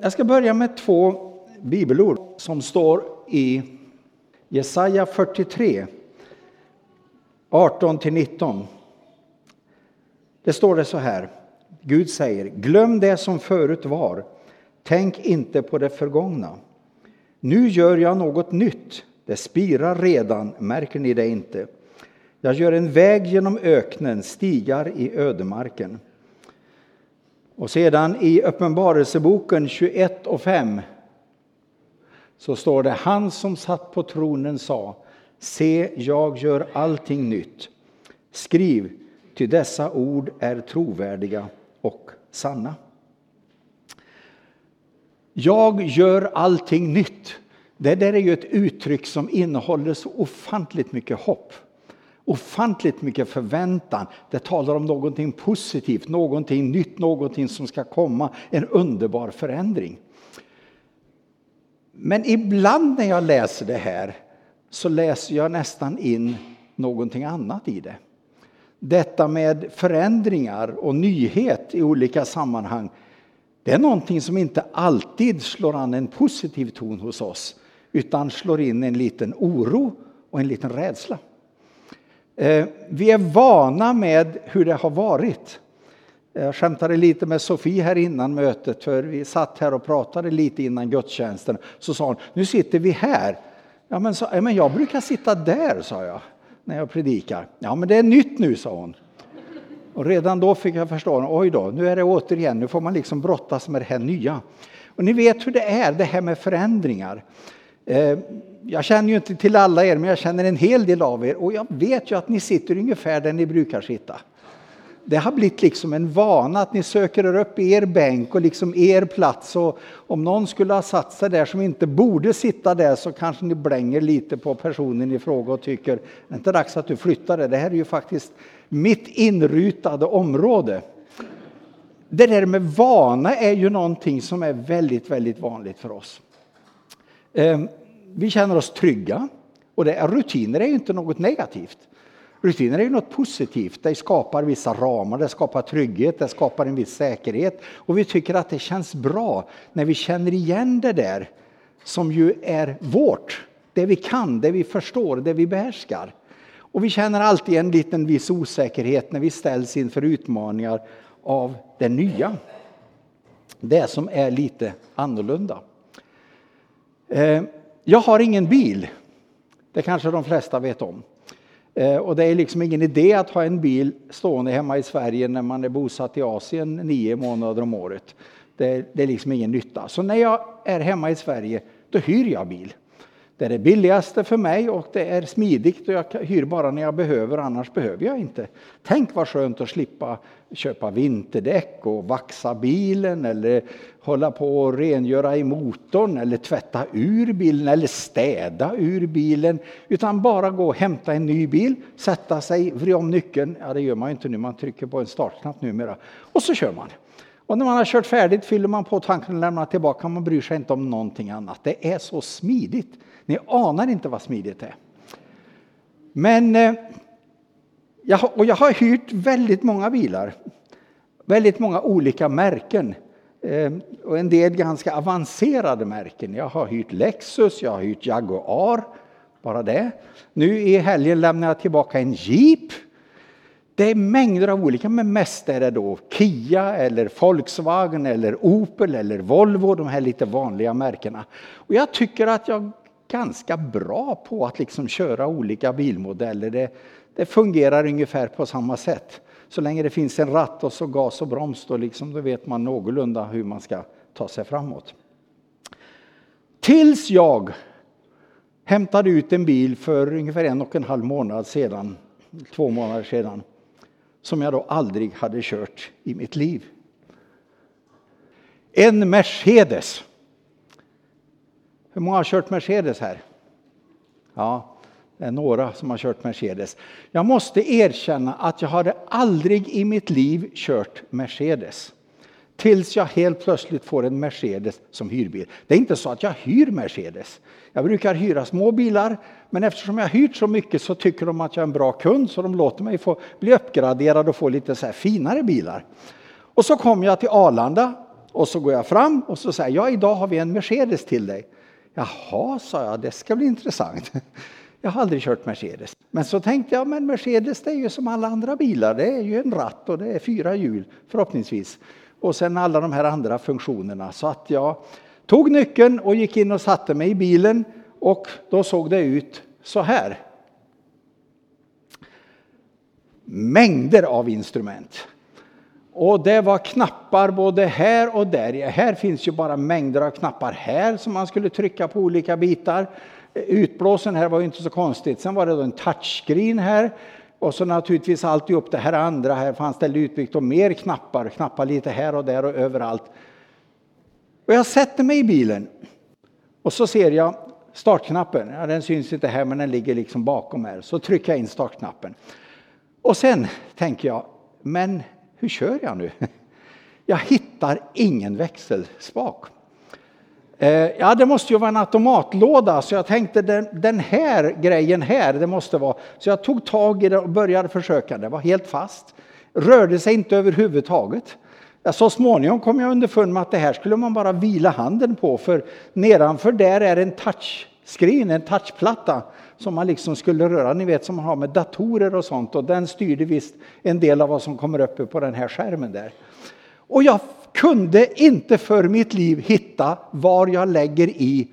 jag ska börja med två bibelord som står i Jesaja 43, 18 19. Det står det så här. Gud säger, glöm det som förut var. Tänk inte på det förgångna. Nu gör jag något nytt. Det spirar redan, märker ni det inte? Jag gör en väg genom öknen, stigar i ödemarken. Och sedan i Uppenbarelseboken 21 och 5 så står det han som satt på tronen sa Se, jag gör allting nytt. Skriv, ty dessa ord är trovärdiga och sanna. Jag gör allting nytt. Det där är ju ett uttryck som innehåller så ofantligt mycket hopp. Ofantligt mycket förväntan. Det talar om någonting positivt, någonting nytt, någonting som ska komma. En underbar förändring. Men ibland när jag läser det här så läser jag nästan in någonting annat i det. Detta med förändringar och nyhet i olika sammanhang. Det är någonting som inte alltid slår an en positiv ton hos oss utan slår in en liten oro och en liten rädsla. Eh, vi är vana med hur det har varit. Jag skämtade lite med Sofie här innan mötet, för vi satt här och pratade lite innan gudstjänsten. Så sa hon, nu sitter vi här. Ja, men, så, men jag brukar sitta där, sa jag, när jag predikar. Ja, men det är nytt nu, sa hon. Och redan då fick jag förstå, oj då, nu är det återigen, nu får man liksom brottas med det här nya. Och ni vet hur det är, det här med förändringar. Eh, jag känner ju inte till alla er, men jag känner en hel del av er och jag vet ju att ni sitter ungefär där ni brukar sitta. Det har blivit liksom en vana att ni söker er upp er bänk och liksom er plats. Och om någon skulle ha satt sig där som inte borde sitta där så kanske ni blänger lite på personen i fråga och tycker det är inte dags att du flyttar dig? Det här är ju faktiskt mitt inrutade område. Det där med vana är ju någonting som är väldigt, väldigt vanligt för oss. Ehm, vi känner oss trygga och det, rutiner är ju inte något negativt. Rutiner är ju något positivt. Det skapar vissa ramar, det skapar trygghet, det skapar en viss säkerhet. Och vi tycker att det känns bra när vi känner igen det där som ju är vårt. Det vi kan, det vi förstår, det vi behärskar. Och vi känner alltid en liten viss osäkerhet när vi ställs inför utmaningar av det nya. Det som är lite annorlunda. Eh, jag har ingen bil. Det kanske de flesta vet om. Eh, och det är liksom ingen idé att ha en bil stående hemma i Sverige när man är bosatt i Asien nio månader om året. Det, det är liksom ingen nytta. Så när jag är hemma i Sverige, då hyr jag bil. Det är det billigaste för mig och det är smidigt och jag hyr bara när jag behöver, annars behöver jag inte. Tänk vad skönt att slippa köpa vinterdäck och vaxa bilen eller hålla på och rengöra i motorn eller tvätta ur bilen eller städa ur bilen. Utan bara gå och hämta en ny bil, sätta sig, vrida om nyckeln. Ja, det gör man ju inte nu, man trycker på en startknapp numera. Och så kör man. Och när man har kört färdigt fyller man på tanken och lämnar tillbaka. Man bryr sig inte om någonting annat. Det är så smidigt. Ni anar inte vad smidigt det är. Men eh, jag, och jag har hyrt väldigt många bilar. Väldigt många olika märken. Eh, och en del ganska avancerade märken. Jag har hyrt Lexus, jag har hyrt Jaguar. Bara det. Nu i helgen lämnar jag tillbaka en Jeep. Det är mängder av olika, men mest är det då Kia eller Volkswagen eller Opel eller Volvo, de här lite vanliga märkena. Och jag tycker att jag ganska bra på att liksom köra olika bilmodeller. Det, det fungerar ungefär på samma sätt. Så länge det finns en ratt och så gas och broms då, liksom, då vet man någorlunda hur man ska ta sig framåt. Tills jag hämtade ut en bil för ungefär en och en halv månad sedan, två månader sedan som jag då aldrig hade kört i mitt liv. En Mercedes. Hur många har kört Mercedes här? Ja, det är några som har kört Mercedes. Jag måste erkänna att jag hade aldrig i mitt liv kört Mercedes. Tills jag helt plötsligt får en Mercedes som hyrbil. Det är inte så att jag hyr Mercedes. Jag brukar hyra små bilar, men eftersom jag hyrt så mycket så tycker de att jag är en bra kund så de låter mig få bli uppgraderad och få lite så här finare bilar. Och så kommer jag till Arlanda Och så går jag fram och så säger jag, ja idag har vi en Mercedes till dig. Jaha, sa jag, det ska bli intressant. Jag har aldrig kört Mercedes. Men så tänkte jag, men Mercedes det är ju som alla andra bilar. Det är ju en ratt och det är fyra hjul förhoppningsvis. Och sen alla de här andra funktionerna. Så att jag tog nyckeln och gick in och satte mig i bilen och då såg det ut så här. Mängder av instrument. Och det var knappar både här och där. Här finns ju bara mängder av knappar här som man skulle trycka på olika bitar. Utblåsen här var ju inte så konstigt. Sen var det då en touchscreen här. Och så naturligtvis alltihop det här andra. Här fanns det utbyggt och mer knappar. Knappar lite här och där och överallt. Och jag sätter mig i bilen. Och så ser jag startknappen. Ja, den syns inte här men den ligger liksom bakom här. Så trycker jag in startknappen. Och sen tänker jag, men hur kör jag nu? Jag hittar ingen växelspak. Eh, ja, det måste ju vara en automatlåda, så jag tänkte den, den här grejen här, det måste vara. Så jag tog tag i det och började försöka. Det var helt fast. Rörde sig inte överhuvudtaget. Ja, så småningom kom jag underfund med att det här skulle man bara vila handen på, för nedanför där är en touchscreen, en touchplatta som man liksom skulle röra, ni vet som man har med datorer och sånt och den styrde visst en del av vad som kommer upp på den här skärmen där. Och jag kunde inte för mitt liv hitta var jag lägger i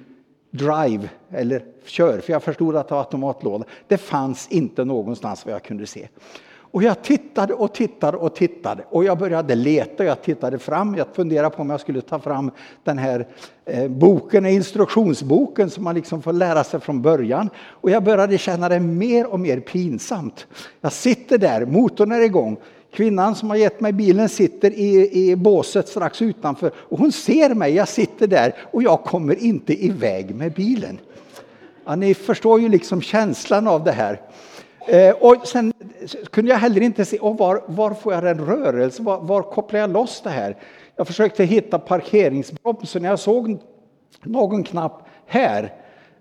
drive eller kör, för jag förstod att det var automatlåda. Det fanns inte någonstans vad jag kunde se. Och jag tittade och tittade och tittade och jag började leta. Jag tittade fram. Jag funderade på om jag skulle ta fram den här eh, boken, instruktionsboken som man liksom får lära sig från början. Och jag började känna det mer och mer pinsamt. Jag sitter där, motorn är igång. Kvinnan som har gett mig bilen sitter i, i båset strax utanför och hon ser mig. Jag sitter där och jag kommer inte iväg med bilen. Ja, ni förstår ju liksom känslan av det här. Eh, och sen kunde jag heller inte se och var, var får jag en rörelse, var, var kopplar jag loss det här? Jag försökte hitta parkeringsbromsen, jag såg någon knapp här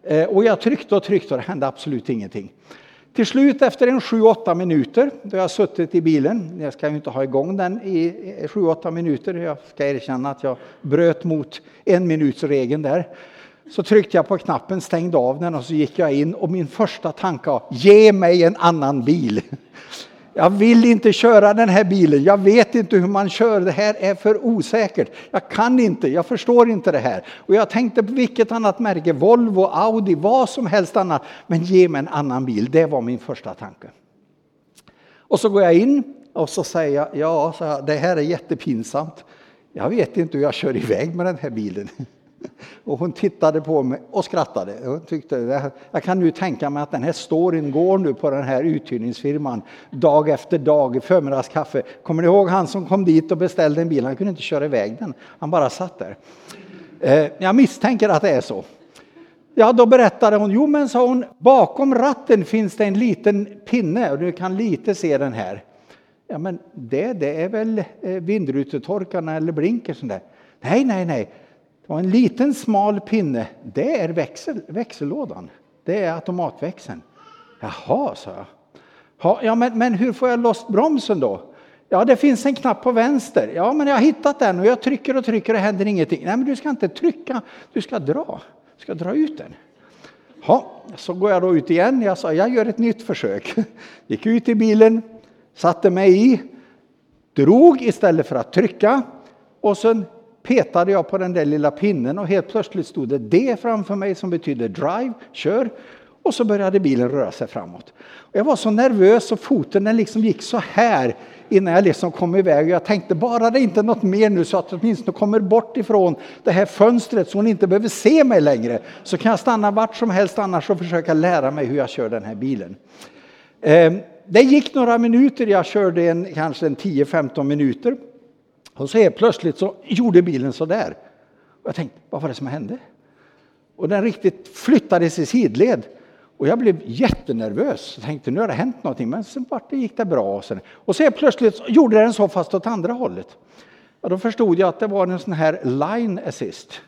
eh, och jag tryckte och tryckte och det hände absolut ingenting. Till slut efter en 7-8 minuter, då jag suttit i bilen, jag ska ju inte ha igång den i 7-8 minuter, jag ska erkänna att jag bröt mot en minuts regeln där. Så tryckte jag på knappen, stängde av den och så gick jag in och min första tanke var ge mig en annan bil. Jag vill inte köra den här bilen. Jag vet inte hur man kör. Det här är för osäkert. Jag kan inte. Jag förstår inte det här. Och jag tänkte på vilket annat märke, Volvo, Audi, vad som helst annat. Men ge mig en annan bil. Det var min första tanke. Och så går jag in och så säger jag, ja, det här är jättepinsamt. Jag vet inte hur jag kör iväg med den här bilen. Och hon tittade på mig och skrattade. Hon tyckte, jag kan nu tänka mig att den här storyn går nu på den här uthyrningsfirman dag efter dag i förmiddagskaffe. Kommer ni ihåg han som kom dit och beställde en bil? Han kunde inte köra iväg den. Han bara satt där. Eh, jag misstänker att det är så. Ja, då berättade hon, jo men sa hon, bakom ratten finns det en liten pinne och du kan lite se den här. Ja men det, det är väl eh, vindrutetorkarna eller blinkersen där. Nej, nej, nej, och en liten smal pinne. Det är växel, växellådan. Det är automatväxeln. Jaha, sa jag. Ja, men, men hur får jag loss bromsen då? Ja, det finns en knapp på vänster. Ja, men jag har hittat den och jag trycker och trycker och det händer ingenting. Nej, men du ska inte trycka, du ska dra. Du ska dra ut den. Ja, så går jag då ut igen. Jag sa, jag gör ett nytt försök. Gick ut i bilen, satte mig i, drog istället för att trycka och sen petade jag på den där lilla pinnen och helt plötsligt stod det D framför mig som betyder drive, kör. Och så började bilen röra sig framåt. Jag var så nervös och foten den liksom gick så här innan jag liksom kom iväg. Jag tänkte bara det inte är något mer nu så att jag åtminstone kommer bort ifrån det här fönstret så hon inte behöver se mig längre. Så kan jag stanna vart som helst annars och försöka lära mig hur jag kör den här bilen. Ehm, det gick några minuter, jag körde en, kanske en 10-15 minuter. Och så helt plötsligt så gjorde bilen så där. Och jag tänkte, vad var det som hände? Och den riktigt flyttades i sidled. Och jag blev jättenervös. Jag tänkte, nu har det hänt någonting. Men sen det gick det bra. Och, sen, och så helt plötsligt så gjorde den så fast åt andra hållet. Ja, då förstod jag att det var en sån här line assist.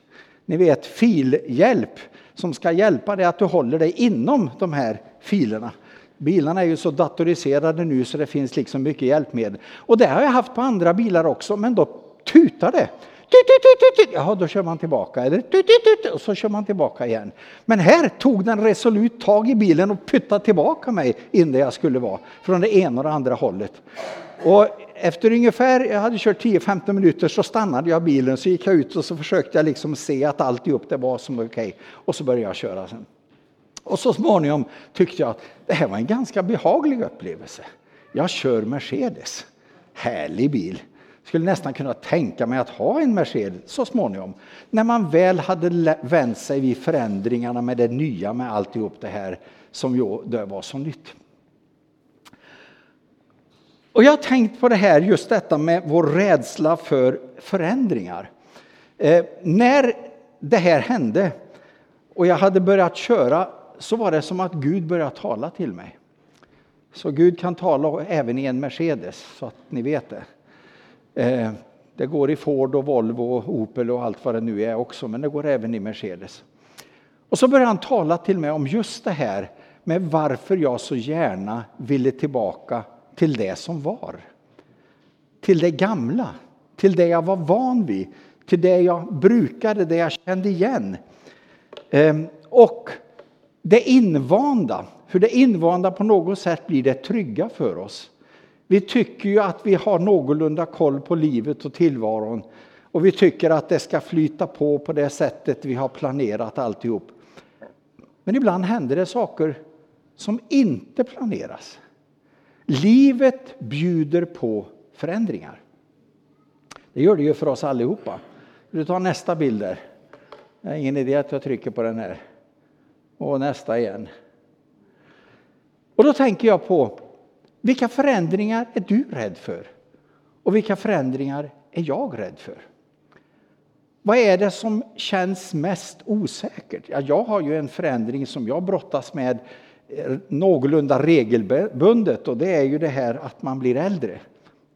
Ni vet filhjälp som ska hjälpa dig att du håller dig inom de här filerna. Bilarna är ju så datoriserade nu så det finns liksom mycket hjälpmedel. Och det har jag haft på andra bilar också, men då tutar det. Jaha, då kör man tillbaka. Eller och så kör man tillbaka igen. Men här tog den resolut tag i bilen och pyttade tillbaka mig in där jag skulle vara. Från det ena och det andra hållet. Och efter ungefär, jag hade kört 10-15 minuter så stannade jag bilen, så gick jag ut och så försökte jag liksom se att alltihop det var som okej. Okay. Och så började jag köra sen. Och så småningom tyckte jag att det här var en ganska behaglig upplevelse. Jag kör Mercedes. Härlig bil. Skulle nästan kunna tänka mig att ha en Mercedes så småningom. När man väl hade vänt sig vid förändringarna med det nya, med alltihop det här som ju det var så nytt. Och jag har tänkt på det här, just detta med vår rädsla för förändringar. Eh, när det här hände och jag hade börjat köra så var det som att Gud började tala till mig. Så Gud kan tala även i en Mercedes, så att ni vet det. Eh, det går i Ford och Volvo och Opel och allt vad det nu är också, men det går även i Mercedes. Och så började han tala till mig om just det här med varför jag så gärna ville tillbaka till det som var. Till det gamla, till det jag var van vid, till det jag brukade, det jag kände igen. Ehm, och det invanda, hur det invanda på något sätt blir det trygga för oss. Vi tycker ju att vi har någorlunda koll på livet och tillvaron och vi tycker att det ska flyta på på det sättet vi har planerat alltihop. Men ibland händer det saker som inte planeras. Livet bjuder på förändringar. Det gör det ju för oss allihopa. Du tar nästa bild där. Det är ingen idé att jag trycker på den här. Och nästa igen. Och då tänker jag på vilka förändringar är du rädd för? Och vilka förändringar är jag rädd för? Vad är det som känns mest osäkert? Ja, jag har ju en förändring som jag brottas med eh, någorlunda regelbundet och det är ju det här att man blir äldre.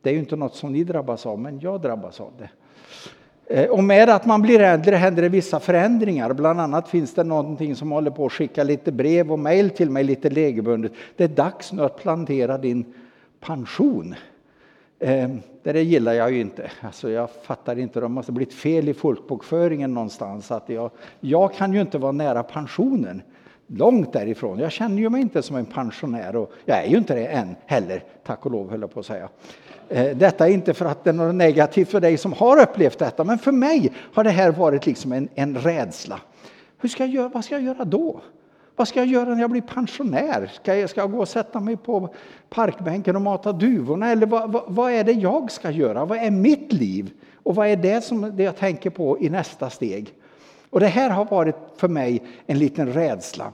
Det är ju inte något som ni drabbas av, men jag drabbas av det. Eh, och med att man blir äldre händer det vissa förändringar. Bland annat finns det någonting som håller på att skicka lite brev och mejl till mig lite regelbundet. Det är dags nu att plantera din pension. Eh, det det gillar jag ju inte. Alltså jag fattar inte, det måste blivit fel i folkbokföringen någonstans. Att jag, jag kan ju inte vara nära pensionen. Långt därifrån. Jag känner ju mig inte som en pensionär och jag är ju inte det än heller, tack och lov höll jag på att säga. Eh, detta är inte för att det är något negativt för dig som har upplevt detta, men för mig har det här varit liksom en, en rädsla. Hur ska jag göra, vad ska jag göra då? Vad ska jag göra när jag blir pensionär? Ska jag, ska jag gå och sätta mig på parkbänken och mata duvorna? Eller vad, vad, vad, är det jag ska göra? Vad är mitt liv? Och vad är det som det jag tänker på i nästa steg? Och det här har varit för mig en liten rädsla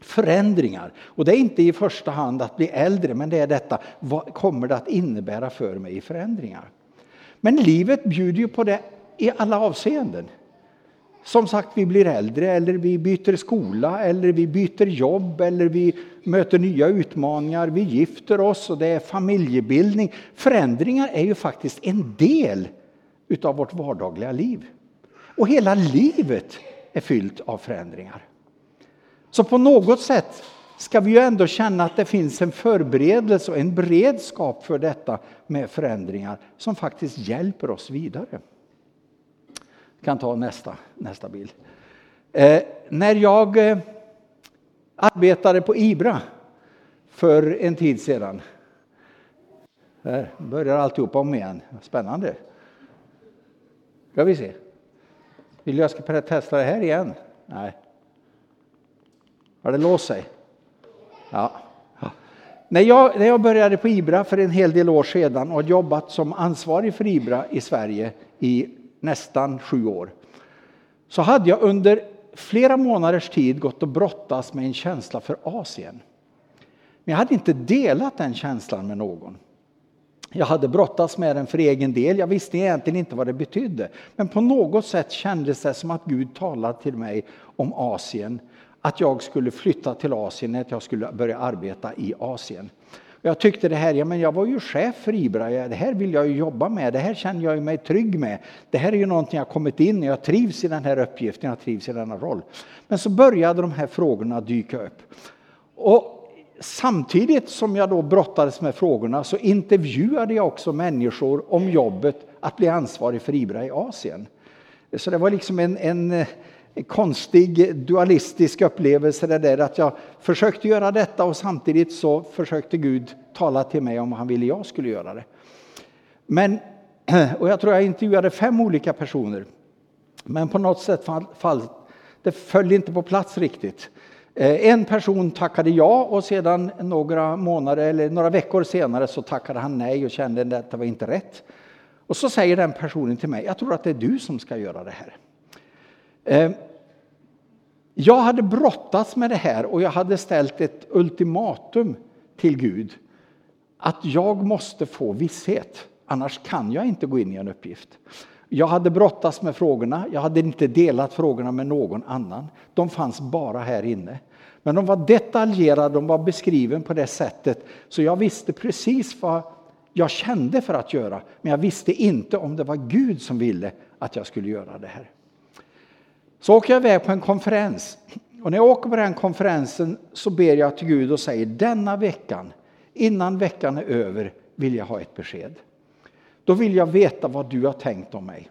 förändringar. Och det är inte i första hand att bli äldre, men det är detta, vad kommer det att innebära för mig i förändringar? Men livet bjuder ju på det i alla avseenden. Som sagt, vi blir äldre, eller vi byter skola, eller vi byter jobb, eller vi möter nya utmaningar, vi gifter oss och det är familjebildning. Förändringar är ju faktiskt en del utav vårt vardagliga liv. Och hela livet är fyllt av förändringar. Så på något sätt ska vi ju ändå känna att det finns en förberedelse och en beredskap för detta med förändringar som faktiskt hjälper oss vidare. Jag kan ta nästa, nästa bild. Eh, när jag eh, arbetade på Ibra för en tid sedan. Här börjar alltihop om igen. Spännande. Ska vi se. Vill du jag ska testa det här igen? Nej. Har det låst sig? Ja. ja. När, jag, när jag började på Ibra för en hel del år sedan och jobbat som ansvarig för Ibra i Sverige i nästan sju år så hade jag under flera månaders tid gått och brottats med en känsla för Asien. Men jag hade inte delat den känslan med någon. Jag hade brottats med den för egen del. Jag visste egentligen inte vad det betydde. Men på något sätt kändes det som att Gud talade till mig om Asien att jag skulle flytta till Asien, att jag skulle börja arbeta i Asien. Jag tyckte det här, ja men jag var ju chef för Ibra, det här vill jag ju jobba med, det här känner jag mig trygg med. Det här är ju någonting jag kommit in i, jag trivs i den här uppgiften, jag trivs i denna roll. Men så började de här frågorna dyka upp. Och samtidigt som jag då brottades med frågorna så intervjuade jag också människor om jobbet att bli ansvarig för Ibra i Asien. Så det var liksom en, en, en konstig dualistisk upplevelse det där att jag försökte göra detta och samtidigt så försökte Gud tala till mig om han ville jag skulle göra det. Men, och jag tror jag intervjuade fem olika personer. Men på något sätt fall, fall det föll inte på plats riktigt. Eh, en person tackade ja och sedan några månader eller några veckor senare så tackade han nej och kände att det var inte rätt. Och så säger den personen till mig, jag tror att det är du som ska göra det här. Ehm, jag hade brottats med det här och jag hade ställt ett ultimatum till Gud. Att jag måste få visshet, annars kan jag inte gå in i en uppgift. Jag hade brottats med frågorna, jag hade inte delat frågorna med någon annan. De fanns bara här inne. Men de var detaljerade, de var beskriven på det sättet så jag visste precis vad jag kände för att göra. Men jag visste inte om det var Gud som ville att jag skulle göra det här. Så åker jag iväg på en konferens. Och när jag åker på den konferensen så ber jag till Gud och säger denna veckan, innan veckan är över, vill jag ha ett besked. Då vill jag veta vad du har tänkt om mig.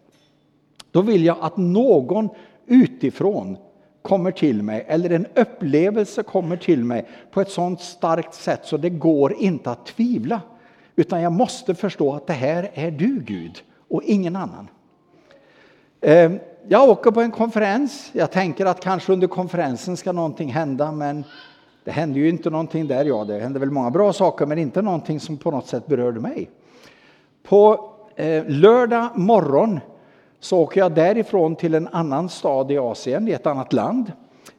Då vill jag att någon utifrån kommer till mig eller en upplevelse kommer till mig på ett sådant starkt sätt så det går inte att tvivla. Utan jag måste förstå att det här är du Gud och ingen annan. Ehm, jag åker på en konferens. Jag tänker att kanske under konferensen ska någonting hända men det hände ju inte någonting där. Ja, det hände väl många bra saker men inte någonting som på något sätt berörde mig. På eh, lördag morgon så åker jag därifrån till en annan stad i Asien, i ett annat land.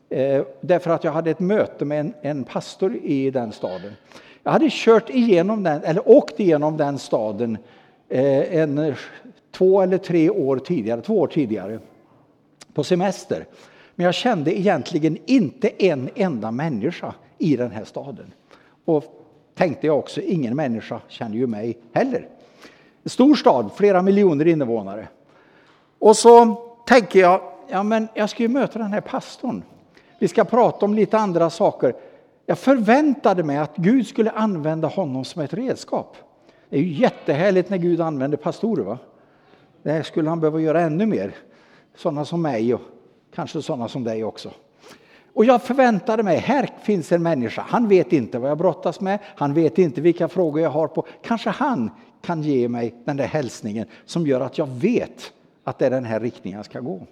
Eh, därför att jag hade ett möte med en, en pastor i den staden. Jag hade kört igenom den, eller åkt igenom den staden eh, en, två eller tre år tidigare, två år tidigare på semester. Men jag kände egentligen inte en enda människa i den här staden. Och tänkte jag också, ingen människa känner ju mig heller. En stor stad, flera miljoner invånare. Och så tänker jag, ja men jag ska ju möta den här pastorn. Vi ska prata om lite andra saker. Jag förväntade mig att Gud skulle använda honom som ett redskap. Det är ju jättehärligt när Gud använder pastorer. Va? Det skulle han behöva göra ännu mer. Sådana som mig och kanske sådana som dig också. Och jag förväntade mig, här finns en människa, han vet inte vad jag brottas med, han vet inte vilka frågor jag har på. Kanske han kan ge mig den där hälsningen som gör att jag vet att det är den här riktningen jag ska gå.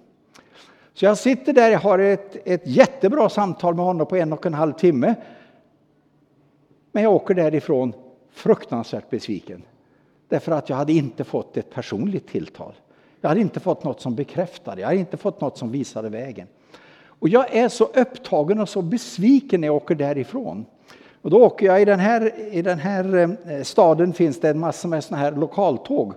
Så jag sitter där, jag har ett, ett jättebra samtal med honom på en och en halv timme. Men jag åker därifrån fruktansvärt besviken. Därför att jag hade inte fått ett personligt tilltal. Jag hade inte fått något som bekräftade, jag hade inte fått något som visade vägen. Och jag är så upptagen och så besviken när jag åker därifrån. Och då åker jag i den här, i den här eh, staden finns det en massa med såna här lokaltåg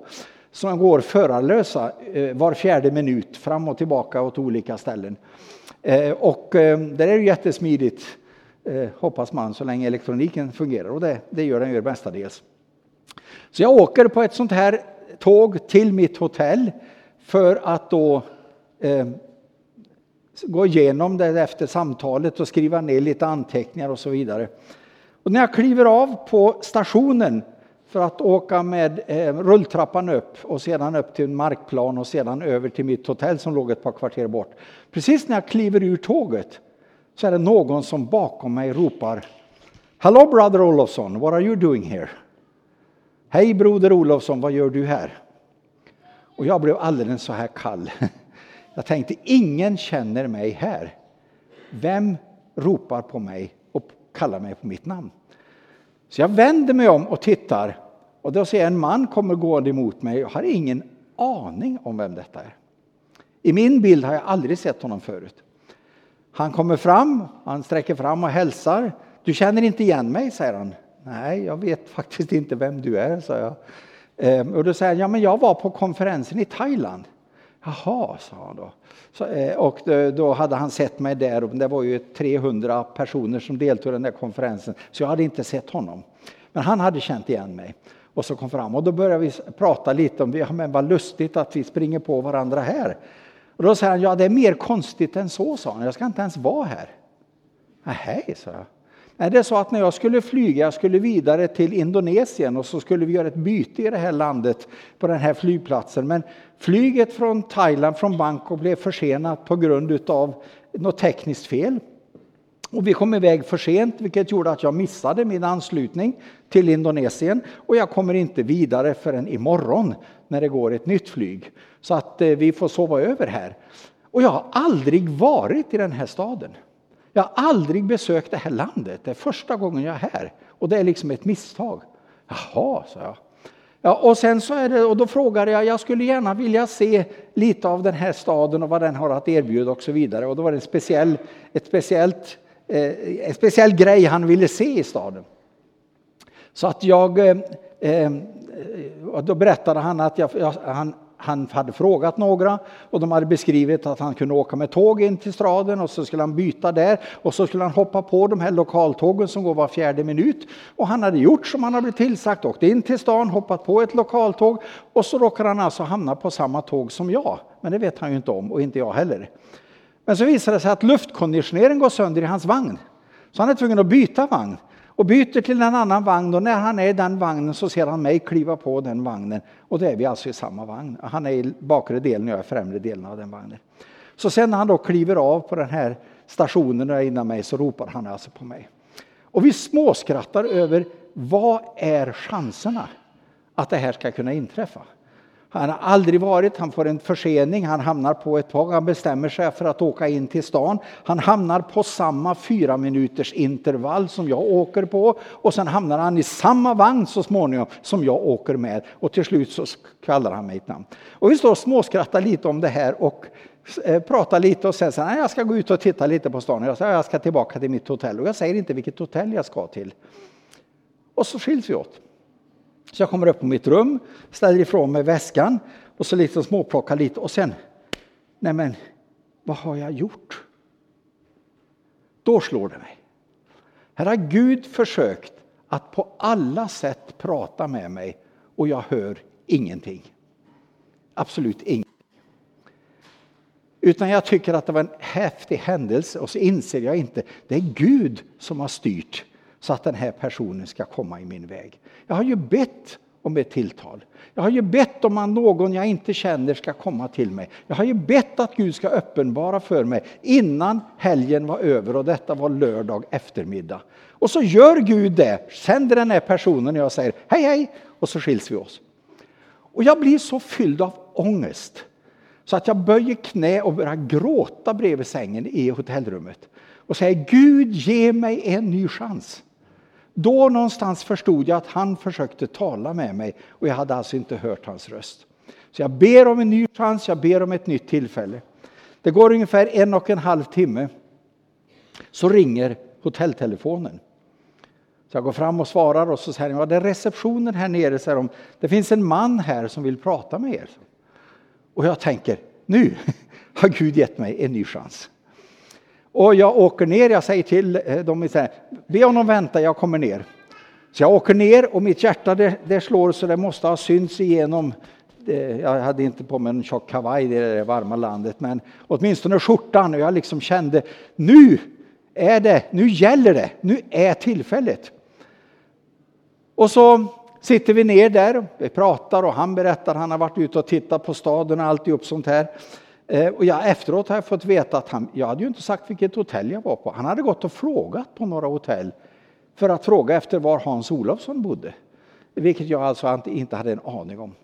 som går förarlösa eh, var fjärde minut fram och tillbaka åt olika ställen. Eh, och det är ju jättesmidigt, hoppas man, så länge elektroniken fungerar och det, det gör den ju mestadels. Så jag åker på ett sånt här tåg till mitt hotell för att då eh, gå igenom det efter samtalet och skriva ner lite anteckningar och så vidare. Och när jag kliver av på stationen för att åka med eh, rulltrappan upp och sedan upp till en markplan och sedan över till mitt hotell som låg ett par kvarter bort. Precis när jag kliver ur tåget så är det någon som bakom mig ropar Hello brother Olofsson, what are you doing here? Hej broder Olofsson, vad gör du här? Och jag blev alldeles så här kall. Jag tänkte, ingen känner mig här. Vem ropar på mig och kallar mig på mitt namn? Så jag vänder mig om och tittar och då ser jag en man kommer gående emot mig. Jag har ingen aning om vem detta är. I min bild har jag aldrig sett honom förut. Han kommer fram, han sträcker fram och hälsar. Du känner inte igen mig, säger han. Nej, jag vet faktiskt inte vem du är, sa jag. Ehm, och då säger han, ja men jag var på konferensen i Thailand. Jaha, sa han då. Så, eh, och då hade han sett mig där och det var ju 300 personer som deltog i den där konferensen. Så jag hade inte sett honom. Men han hade känt igen mig. Och så kom fram och då började vi prata lite om, ja men vad lustigt att vi springer på varandra här. Och då säger han, ja det är mer konstigt än så, sa han. Jag ska inte ens vara här. Nej, sa jag. Är det är så att när jag skulle flyga, jag skulle vidare till Indonesien och så skulle vi göra ett byte i det här landet på den här flygplatsen. Men flyget från Thailand, från Bangkok blev försenat på grund av något tekniskt fel. Och vi kom iväg för sent, vilket gjorde att jag missade min anslutning till Indonesien. Och jag kommer inte vidare förrän imorgon när det går ett nytt flyg. Så att eh, vi får sova över här. Och jag har aldrig varit i den här staden. Jag har aldrig besökt det här landet. Det är första gången jag är här. Och det är liksom ett misstag. Jaha, sa jag. Ja, och sen så är det, och då frågade jag, jag skulle gärna vilja se lite av den här staden och vad den har att erbjuda och så vidare. Och då var det en speciell, ett speciellt, eh, en speciell grej han ville se i staden. Så att jag, eh, eh då berättade han att jag, han, han hade frågat några och de hade beskrivit att han kunde åka med tåg in till staden och så skulle han byta där och så skulle han hoppa på de här lokaltågen som går var fjärde minut. Och han hade gjort som han hade blivit tillsagt, åkt in till stan, hoppat på ett lokaltåg och så råkade han alltså hamna på samma tåg som jag. Men det vet han ju inte om och inte jag heller. Men så visade det sig att luftkonditioneringen går sönder i hans vagn. Så han är tvungen att byta vagn och byter till en annan vagn och när han är i den vagnen så ser han mig kliva på den vagnen och då är vi alltså i samma vagn. Han är i bakre delen och jag är i främre delen av den vagnen. Så sen när han då kliver av på den här stationen innan mig så ropar han alltså på mig. Och vi småskrattar över vad är chanserna att det här ska kunna inträffa? Han har aldrig varit, han får en försening, han hamnar på ett tåg, han bestämmer sig för att åka in till stan. Han hamnar på samma fyra minuters intervall som jag åker på och sen hamnar han i samma vagn så småningom som jag åker med och till slut så kallar han mig ett namn. Och vi står och småskrattar lite om det här och eh, pratar lite och sen säger han, jag ska gå ut och titta lite på stan. Jag säger jag ska tillbaka till mitt hotell och jag säger inte vilket hotell jag ska till. Och så skiljs vi åt. Så jag kommer upp på mitt rum, ställer ifrån mig väskan och så liksom småplockar lite och sen, nej men vad har jag gjort? Då slår det mig. Här har Gud försökt att på alla sätt prata med mig och jag hör ingenting. Absolut ingenting. Utan jag tycker att det var en häftig händelse och så inser jag inte, det är Gud som har styrt så att den här personen ska komma i min väg. Jag har ju bett om ett tilltal. Jag har ju bett om att någon jag inte känner ska komma till mig. Jag har ju bett att Gud ska uppenbara för mig innan helgen var över och detta var lördag eftermiddag. Och så gör Gud det, sänder den här personen och jag säger hej hej och så skiljs vi oss. Och jag blir så fylld av ångest så att jag böjer knä och börjar gråta bredvid sängen i hotellrummet och säger Gud ge mig en ny chans. Då någonstans förstod jag att han försökte tala med mig och jag hade alltså inte hört hans röst. Så jag ber om en ny chans, jag ber om ett nytt tillfälle. Det går ungefär en och en halv timme. Så ringer hotelltelefonen. Så jag går fram och svarar och så säger de, det är receptionen här nere, säger de. Det finns en man här som vill prata med er. Och jag tänker, nu har Gud gett mig en ny chans. Och jag åker ner, jag säger till eh, dem, be honom vänta, jag kommer ner. Så jag åker ner och mitt hjärta det, det slår så det måste ha synts igenom. Jag hade inte på mig en tjock kavaj i det varma landet, men åtminstone skjortan. Och jag liksom kände, nu är det, nu gäller det, nu är tillfället. Och så sitter vi ner där, vi pratar och han berättar, han har varit ute och tittat på staden och alltihop sånt här. Eh, och jag, efteråt har jag fått veta att han, jag hade ju inte sagt vilket hotell jag var på. Han hade gått och frågat på några hotell för att fråga efter var Hans Olofsson bodde. Vilket jag alltså inte hade en aning om.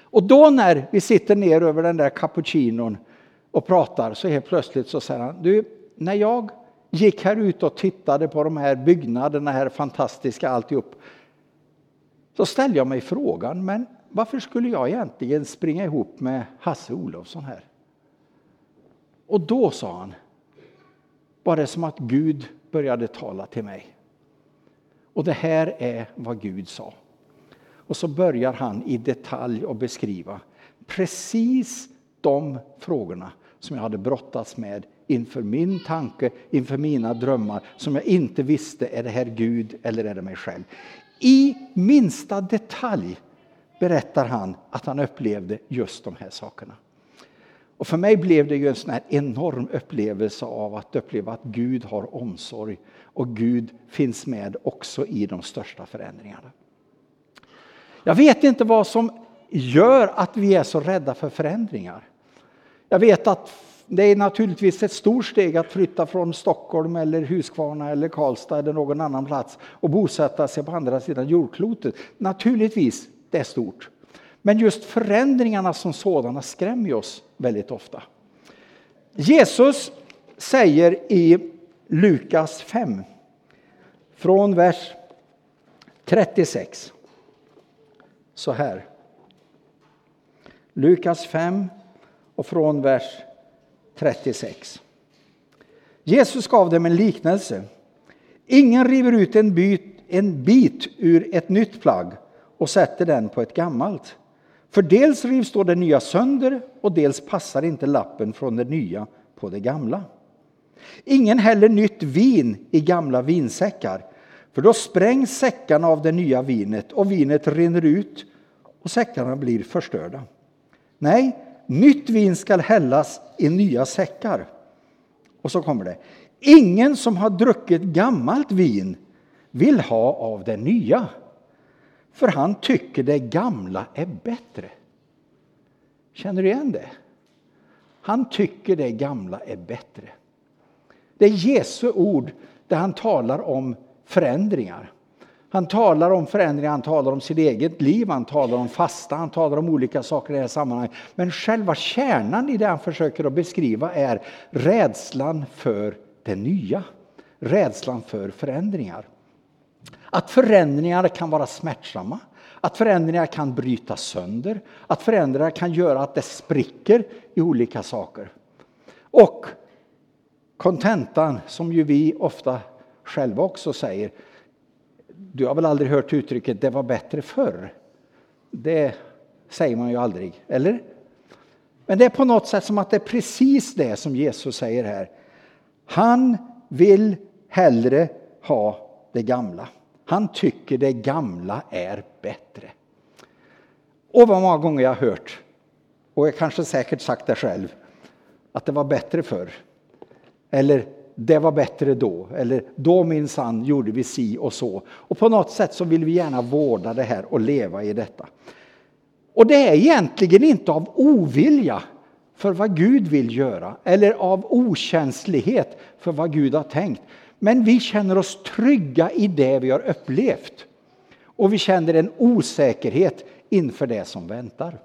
Och då när vi sitter ner över den där cappuccinon och pratar så helt plötsligt så säger han, du, när jag gick här ut och tittade på de här byggnaderna, här fantastiska alltihop, så ställde jag mig frågan, men varför skulle jag egentligen springa ihop med Hasse Olofsson här? Och då sa han, var det som att Gud började tala till mig. Och det här är vad Gud sa. Och så börjar han i detalj att beskriva precis de frågorna som jag hade brottats med inför min tanke, inför mina drömmar, som jag inte visste, är det här Gud eller är det mig själv? I minsta detalj berättar han att han upplevde just de här sakerna. Och för mig blev det ju en sån här enorm upplevelse av att uppleva att Gud har omsorg och Gud finns med också i de största förändringarna. Jag vet inte vad som gör att vi är så rädda för förändringar. Jag vet att det är naturligtvis ett stort steg att flytta från Stockholm eller Huskvarna eller Karlstad eller någon annan plats och bosätta sig på andra sidan jordklotet. Naturligtvis, det är stort. Men just förändringarna som sådana skrämmer oss väldigt ofta. Jesus säger i Lukas 5 från vers 36 så här. Lukas 5 och från vers 36. Jesus gav dem en liknelse. Ingen river ut en bit, en bit ur ett nytt plagg och sätter den på ett gammalt. För dels rivs då det nya sönder och dels passar inte lappen från det nya på det gamla. Ingen häller nytt vin i gamla vinsäckar, för då sprängs säckarna av det nya vinet och vinet rinner ut och säckarna blir förstörda. Nej, nytt vin skall hällas i nya säckar. Och så kommer det. Ingen som har druckit gammalt vin vill ha av det nya. För han tycker det gamla är bättre. Känner du igen det? Han tycker det gamla är bättre. Det är Jesu ord där han talar om förändringar. Han talar om förändringar, han talar om sitt eget liv, han talar om fasta, han talar om olika saker i det här sammanhanget. Men själva kärnan i det han försöker att beskriva är rädslan för det nya. Rädslan för förändringar. Att förändringar kan vara smärtsamma, att förändringar kan bryta sönder, att förändringar kan göra att det spricker i olika saker. Och kontentan, som ju vi ofta själva också säger, du har väl aldrig hört uttrycket det var bättre förr? Det säger man ju aldrig, eller? Men det är på något sätt som att det är precis det som Jesus säger här. Han vill hellre ha det gamla. Han tycker det gamla är bättre. Och vad många gånger jag har hört, och jag kanske säkert sagt det själv, att det var bättre förr. Eller det var bättre då. Eller då minsann gjorde vi si och så. Och på något sätt så vill vi gärna vårda det här och leva i detta. Och det är egentligen inte av ovilja för vad Gud vill göra eller av okänslighet för vad Gud har tänkt. Men vi känner oss trygga i det vi har upplevt. Och vi känner en osäkerhet inför det som väntar.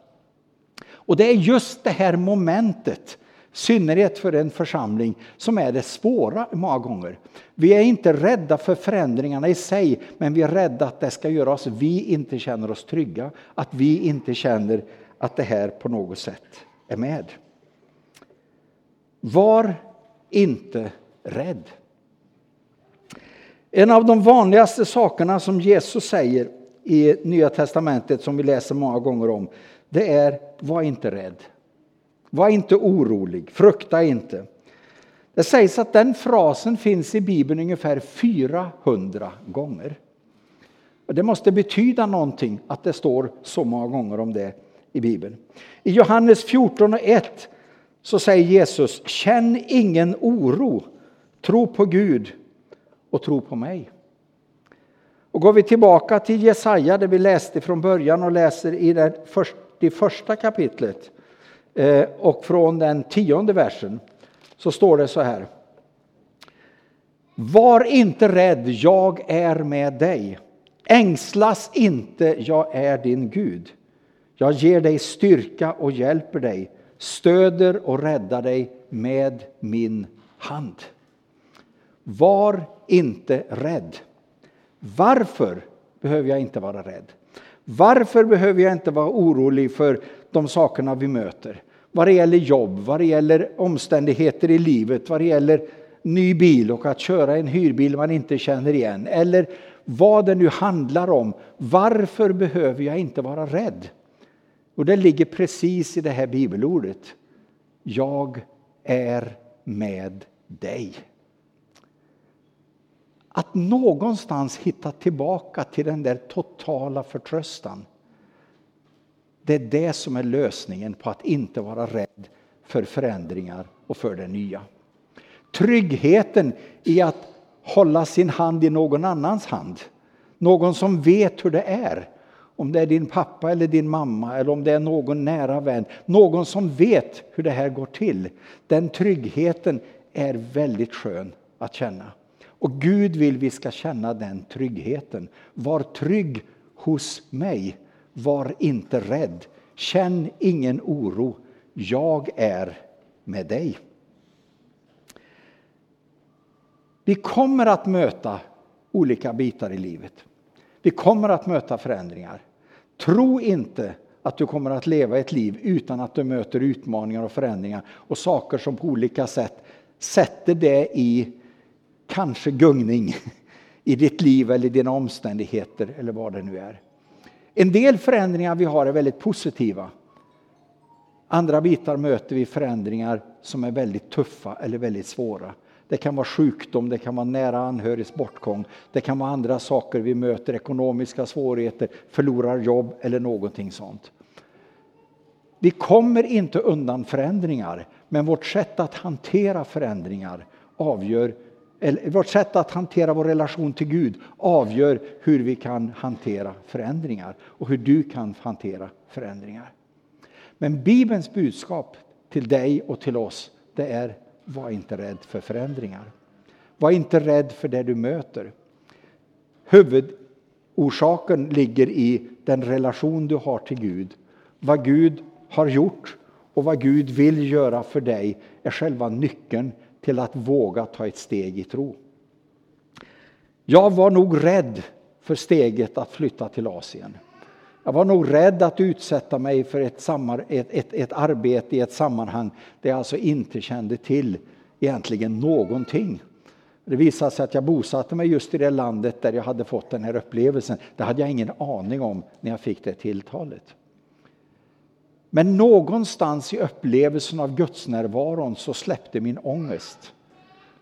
Och det är just det här momentet, synnerhet för en församling, som är det svåra många gånger. Vi är inte rädda för förändringarna i sig, men vi är rädda att det ska göra oss vi inte känner oss trygga. Att vi inte känner att det här på något sätt är med. Var inte rädd. En av de vanligaste sakerna som Jesus säger i Nya Testamentet som vi läser många gånger om, det är var inte rädd. Var inte orolig, frukta inte. Det sägs att den frasen finns i Bibeln ungefär 400 gånger. Det måste betyda någonting att det står så många gånger om det i Bibeln. I Johannes 14 och 1 så säger Jesus, känn ingen oro, tro på Gud och tro på mig. Och går vi tillbaka till Jesaja, det vi läste från början och läser i det första kapitlet eh, och från den tionde versen så står det så här. Var inte rädd, jag är med dig. Ängslas inte, jag är din Gud. Jag ger dig styrka och hjälper dig, stöder och räddar dig med min hand. Var inte rädd. Varför behöver jag inte vara rädd? Varför behöver jag inte vara orolig för de sakerna vi möter? Vad det gäller jobb, vad det gäller omständigheter i livet, vad det gäller ny bil och att köra en hyrbil man inte känner igen. Eller vad det nu handlar om. Varför behöver jag inte vara rädd? Och det ligger precis i det här bibelordet. Jag är med dig. Att någonstans hitta tillbaka till den där totala förtröstan. Det är det som är lösningen på att inte vara rädd för förändringar och för det nya. Tryggheten i att hålla sin hand i någon annans hand. Någon som vet hur det är. Om det är din pappa eller din mamma eller om det är någon nära vän. Någon som vet hur det här går till. Den tryggheten är väldigt skön att känna. Och Gud vill vi ska känna den tryggheten. Var trygg hos mig. Var inte rädd. Känn ingen oro. Jag är med dig. Vi kommer att möta olika bitar i livet. Vi kommer att möta förändringar. Tro inte att du kommer att leva ett liv utan att du möter utmaningar och förändringar och saker som på olika sätt sätter det i kanske gungning i ditt liv eller dina omständigheter eller vad det nu är. En del förändringar vi har är väldigt positiva. Andra bitar möter vi förändringar som är väldigt tuffa eller väldigt svåra. Det kan vara sjukdom, det kan vara nära anhörigs bortgång, det kan vara andra saker vi möter, ekonomiska svårigheter, förlorar jobb eller någonting sånt. Vi kommer inte undan förändringar, men vårt sätt att hantera förändringar avgör eller vårt sätt att hantera vår relation till Gud avgör hur vi kan hantera förändringar och hur du kan hantera förändringar. Men Bibelns budskap till dig och till oss det är var inte rädd för förändringar. Var inte rädd för det du möter. Huvudorsaken ligger i den relation du har till Gud. Vad Gud har gjort och vad Gud vill göra för dig är själva nyckeln till att våga ta ett steg i tro. Jag var nog rädd för steget att flytta till Asien. Jag var nog rädd att utsätta mig för ett, sammar, ett, ett, ett arbete i ett sammanhang där jag alltså inte kände till egentligen någonting. Det visade sig att jag bosatte mig just i det landet där jag hade fått den här upplevelsen. Det hade jag ingen aning om när jag fick det tilltalet. Men någonstans i upplevelsen av gudsnärvaron så släppte min ångest.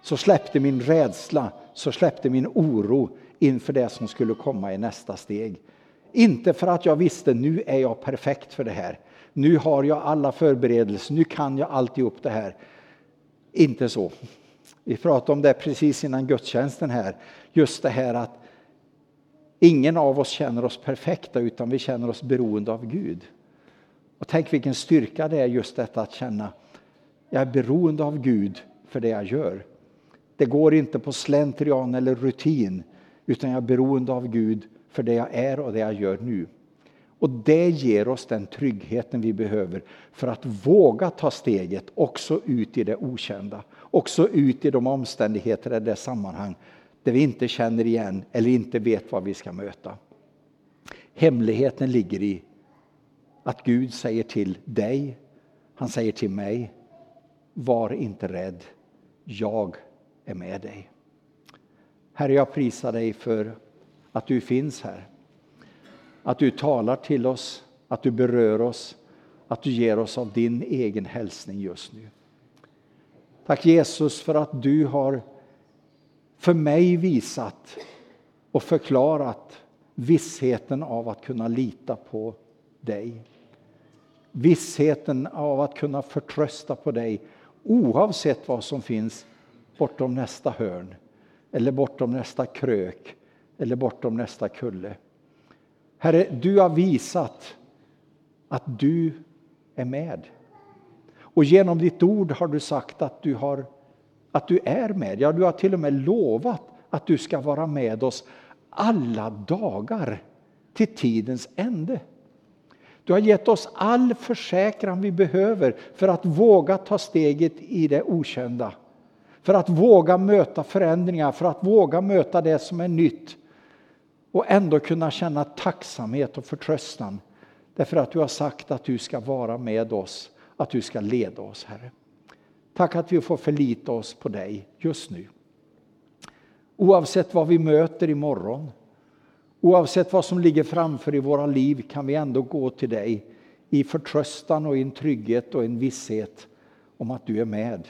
Så släppte min rädsla, så släppte min oro inför det som skulle komma i nästa steg. Inte för att jag visste nu är jag perfekt för det här. Nu har jag alla förberedelser, nu kan jag alltihop det här. Inte så. Vi pratade om det precis innan gudstjänsten här. Just det här att ingen av oss känner oss perfekta utan vi känner oss beroende av Gud. Och tänk vilken styrka det är just detta att känna jag är beroende av Gud för det jag gör. Det går inte på slentrian eller rutin utan jag är beroende av Gud för det jag är och det jag gör nu. Och det ger oss den tryggheten vi behöver för att våga ta steget också ut i det okända. Också ut i de omständigheter eller det sammanhang där vi inte känner igen eller inte vet vad vi ska möta. Hemligheten ligger i att Gud säger till dig, han säger till mig, var inte rädd, jag är med dig. Herre, jag prisar dig för att du finns här. Att du talar till oss, att du berör oss, att du ger oss av din egen hälsning just nu. Tack Jesus för att du har för mig visat och förklarat vissheten av att kunna lita på dig. Vissheten av att kunna förtrösta på dig oavsett vad som finns bortom nästa hörn eller bortom nästa krök eller bortom nästa kulle. Herre, du har visat att du är med. Och genom ditt ord har du sagt att du, har, att du är med. Ja, du har till och med lovat att du ska vara med oss alla dagar till tidens ände. Du har gett oss all försäkran vi behöver för att våga ta steget i det okända. För att våga möta förändringar, för att våga möta det som är nytt och ändå kunna känna tacksamhet och förtröstan. Därför att du har sagt att du ska vara med oss, att du ska leda oss, Herre. Tack att vi får förlita oss på dig just nu. Oavsett vad vi möter imorgon, oavsett vad som ligger framför i våra liv kan vi ändå gå till dig i förtröstan och i en trygghet och en visshet om att du är med.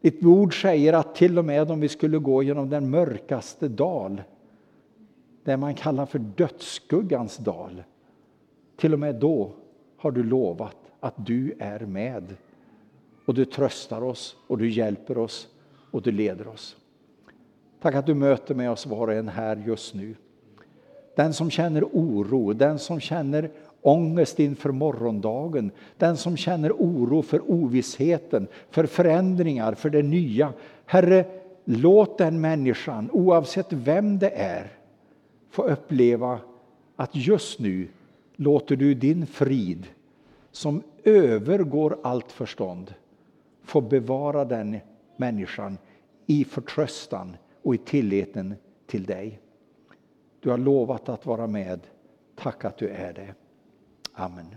Ditt ord säger att till och med om vi skulle gå genom den mörkaste dal det man kallar för dödsskuggans dal. Till och med då har du lovat att du är med och du tröstar oss och du hjälper oss och du leder oss. Tack att du möter med oss var och en här just nu. Den som känner oro, den som känner ångest inför morgondagen, den som känner oro för ovissheten, för förändringar, för det nya. Herre, låt den människan, oavsett vem det är, få uppleva att just nu låter du din frid, som övergår allt förstånd, få bevara den människan i förtröstan och i tilliten till dig. Du har lovat att vara med. Tack att du är det. Amen.